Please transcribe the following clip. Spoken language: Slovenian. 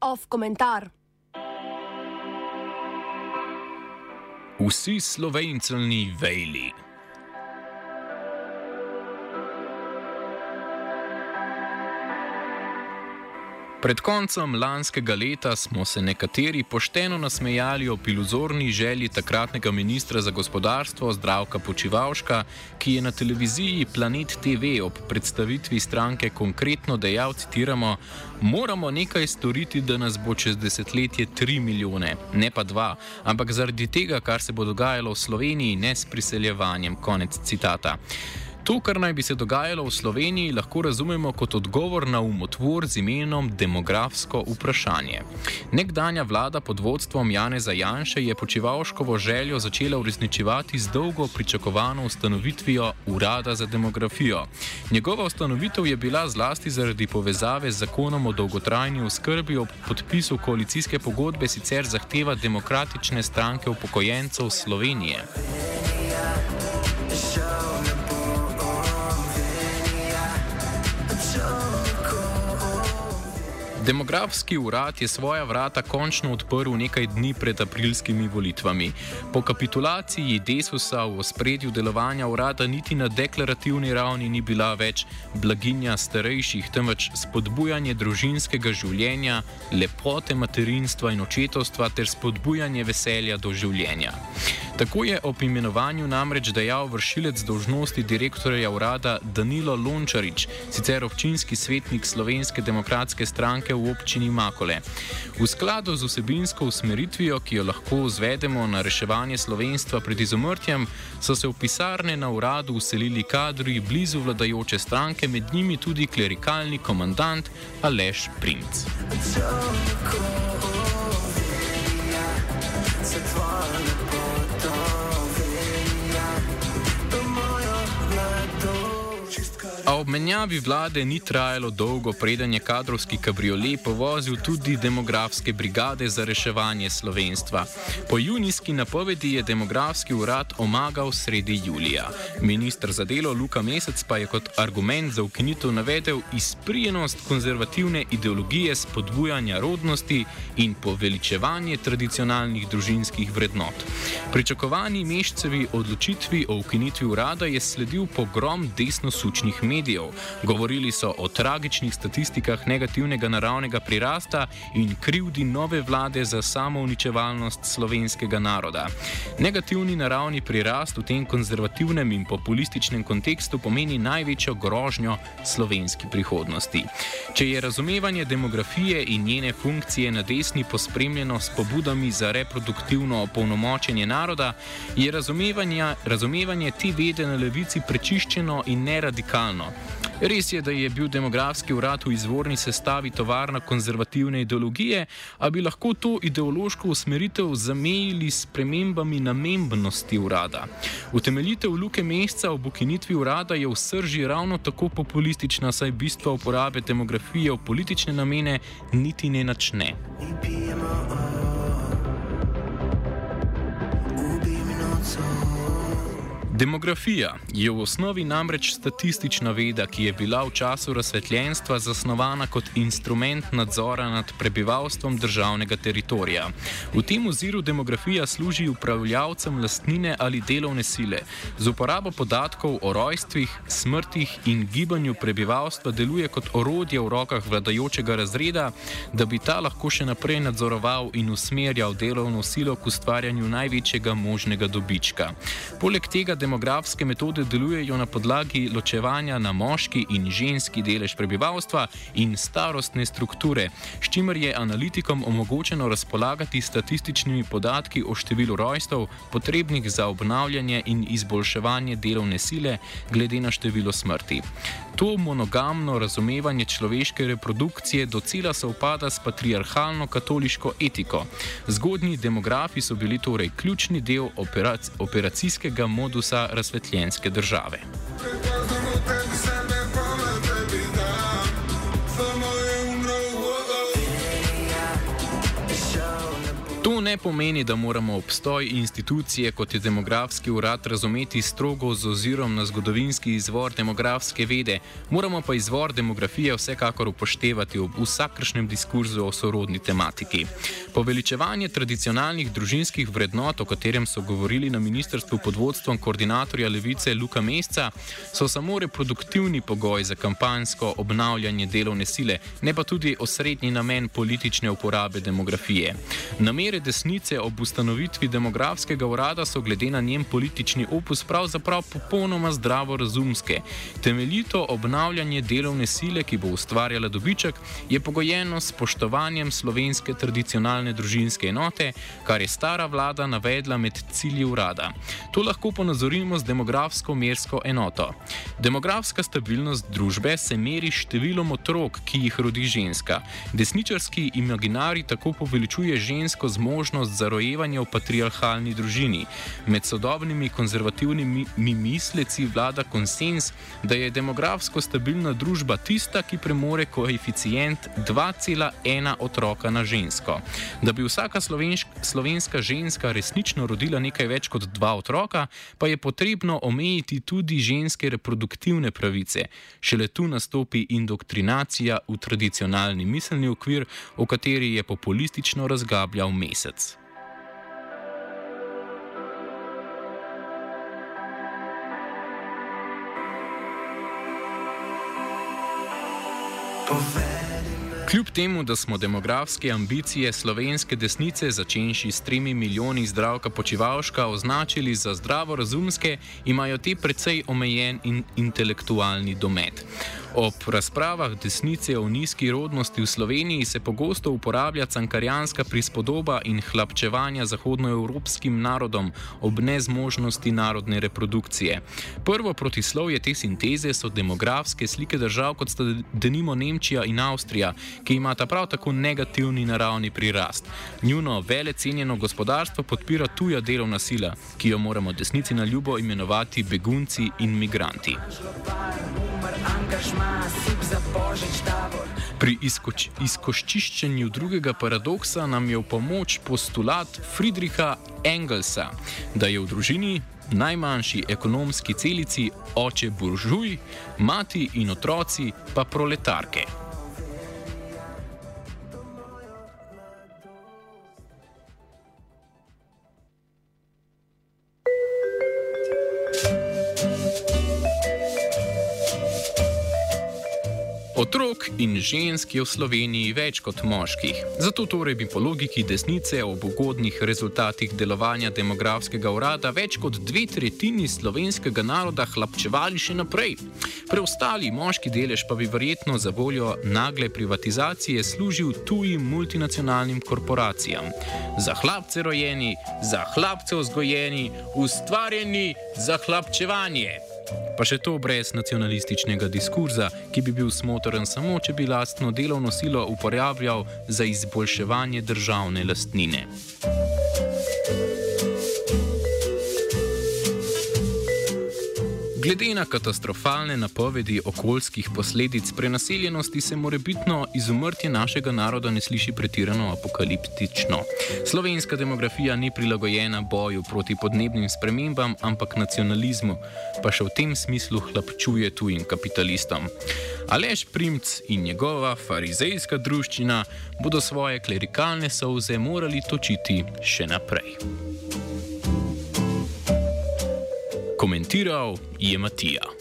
Off komentar. Vsi slovenci vejli. Pred koncem lanskega leta smo se nekateri pošteno nasmejali o iluzorni želji takratnega ministra za gospodarstvo Zdravka Počivalška, ki je na televiziji Planet TV ob predstavitvi stranke konkretno dejal: citiramo, Moramo nekaj storiti, da nas bo čez desetletje 3 milijone, ne pa 2, ampak zaradi tega, kar se bo dogajalo v Sloveniji, ne s priseljevanjem. Konec citata. To, kar naj bi se dogajalo v Sloveniji, lahko razumemo kot odgovor na umotvor z imenom demografsko vprašanje. Nekdanja vlada pod vodstvom Janeza Janše je počivalškovo željo začela uresničevati z dolgo pričakovano ustanovitvijo Urada za demografijo. Njegova ustanovitev je bila zlasti zaradi povezave z zakonom o dolgotrajni oskrbi ob podpisu koalicijske pogodbe sicer zahteva demokratične stranke upokojencev Slovenije. Demografski urad je svoja vrata končno odprl nekaj dni pred aprilskimi volitvami. Po kapitulaciji Desusa v spredju delovanja urada niti na deklarativni ravni ni bila več blaginja starejših, temveč spodbujanje družinskega življenja, lepote materinstva in očetovstva ter spodbujanje veselja do življenja. Tako je ob imenovanju namreč dejal vršilec dožnosti direktorja urada Danilo Lončarič, sicer občinski svetnik Slovenske demokratske stranke v občini Makole. V skladu z vsebinsko usmeritvijo, ki jo lahko izvedemo na reševanje slovenstva pred izumrtjem, so se v pisarne na uradu uselili kadri blizu vladajoče stranke, med njimi tudi klerikalni komandant Aleš Primc. A ob menjavi vlade ni trajalo dolgo, preden je kadrovski kabriolet povozil tudi demografske brigade za reševanje slovenstva. Po junijski napovedi je demografski urad omagal sredi julija. Ministr za delo Luka Mesec pa je kot argument za ukinitev navedel izprijenost konzervativne ideologije spodbujanja rodnosti in poveličevanje tradicionalnih družinskih vrednot. Pričakovani meščevi odločitvi o ukinitvi urada je sledil pogrom desno-sučnih medijev medijev. Govorili so o tragičnih statistikah negativnega naravnega prirasta in krivdi nove vlade za samouničevalnost slovenskega naroda. Negativni naravni prirast v tem konzervativnem in populističnem kontekstu pomeni največjo grožnjo slovenski prihodnosti. Če je razumevanje demografije in njene funkcije na desni pospremljeno s pobudami za reproduktivno opolnomočenje naroda, je razumevanje te vede na levici prečiščeno in neradikalno. Res je, da je bil demografski urad v izvorni sestavi tovarna konzervativne ideologije, a bi lahko to ideološko usmeritev zamejili s premembami namembnosti urada. Utemeljitev luke meseca ob ukinitvi urada je v srži ravno tako populistična, saj bistvo uporabe demografije v politične namene niti ne načne. Demografija je v osnovi namreč statistična veda, ki je bila v času razsvetljenstva zasnovana kot instrument nadzora nad prebivalstvom državnega teritorija. V tem oziru demografija služi upravljavcem lastnine ali delovne sile. Z uporabo podatkov o rojstvih, smrtih in gibanju prebivalstva deluje kot orodje v rokah vladajočega razreda, da bi ta lahko še naprej nadzoroval in usmerjal delovno silo k ustvarjanju največjega možnega dobička. Poleg tega demografske metode delujejo na podlagi ločevanja na moški in ženski delež prebivalstva in starostne strukture, s čimer je analitikom omogočeno razpolagati statističnimi podatki o številu rojstev, potrebnih za obnavljanje in izboljševanje delovne sile, glede na število smrti. To monogamno razumevanje človeške reprodukcije docela se upada s patriarhalno katoliško etiko. Zgodnji demografi so bili torej ključni del operac operacijskega modusa razsvetljenske države. Ne pomeni, da moramo obstoj institucije kot je demografski urad razumeti strogo z ozirom na zgodovinski izvor demografske vede, moramo pa izvor demografije vsekakor upoštevati ob vsakršnem diskurzu o sorodni tematiki. Poveličevanje tradicionalnih družinskih vrednot, o katerem so govorili na ministrstvu pod vodstvom koordinatorja levice Luka Mesca, so samo reproduktivni pogoj za kampanjsko obnavljanje delovne sile, ne pa tudi osrednji namen politične uporabe demografije. Namere desnice ob ustanovitvi demografskega urada so glede na njen politični opus pravzaprav popolnoma zdravo razumske. Temeljito obnavljanje delovne sile, ki bo ustvarjala dobiček, je pogojeno s spoštovanjem slovenske tradicionalne družinske enote, kar je stara vlada navedla med cilji urada. To lahko ponazorimo z demografsko mersko enoto. Demografska stabilnost družbe se meri številom otrok, ki jih rodi ženska. Desničarski imaginari tako poveličuje žensko zmožnost za rojevanje v patriarhalni družini. Med sodobnimi konzervativnimi misleci vlada konsens, da je demografsko stabilna družba tista, ki premore koeficient 2,1 otroka na žensko. Da bi vsaka slovenska ženska resnično rodila nekaj več kot dva otroka, pa je potrebno omejiti tudi ženske reproduktivne pravice. Šele tu nastopi indoktrinacija v tradicionalni miselni okvir, o kateri je populistično razgabljal mesec. perfect. Kljub temu, da smo demografske ambicije slovenske desnice, začenši s 3 milijoni zdravka počivalška, označili za zdravorazumske, imajo te precej omejen in intelektualni domet. Ob razpravah desnice o nizki rodnosti v Sloveniji se pogosto uporablja cankarjanska prispodoba in hlapčevanja zahodnoevropskim narodom ob nezmožnosti narodne reprodukcije. Prvo protislovje te sinteze so demografske slike držav, kot sta denimo Nemčija in Avstrija, ki imata prav tako negativni naravni prirast. Njuno vele cenjeno gospodarstvo podpira tuja delovna sila, ki jo moramo desnici na ljubo imenovati begunci in migranti. Pri izkoč, izkoščiščenju drugega paradoksa nam je v pomoč postulat Friedricha Engelsa, da je v družini najmanjši ekonomski celici oče buržuj, mati in otroci pa proletarke. Otrok in žensk je v Sloveniji več kot moških. Zato torej bi po logiki desnice ob ugodnih rezultatih delovanja demografskega urada več kot dve tretjini slovenskega naroda hlapčevali še naprej. Preostali moški delež pa bi verjetno za voljo nagle privatizacije služil tujim multinacionalnim korporacijam. Za hlapce rojeni, za hlapce vzgojeni, ustvarjeni za hlapčevanje. Pa še to brez nacionalističnega diskurza, ki bi bil smotoren samo, če bi lastno delovno silo uporabljal za izboljševanje državne lastnine. Glede na katastrofalne napovedi okoljskih posledic prenaseljenosti se morebitno izumrtje našega naroda ne sliši pretirano apokaliptično. Slovenska demografija ni prilagojena boju proti podnebnim spremembam, ampak nacionalizmu, pa še v tem smislu hlapčuje tujim kapitalistom. Alež Primc in njegova farizejska druščina bodo svoje klerikalne solze morali točiti še naprej komentiral je Matija.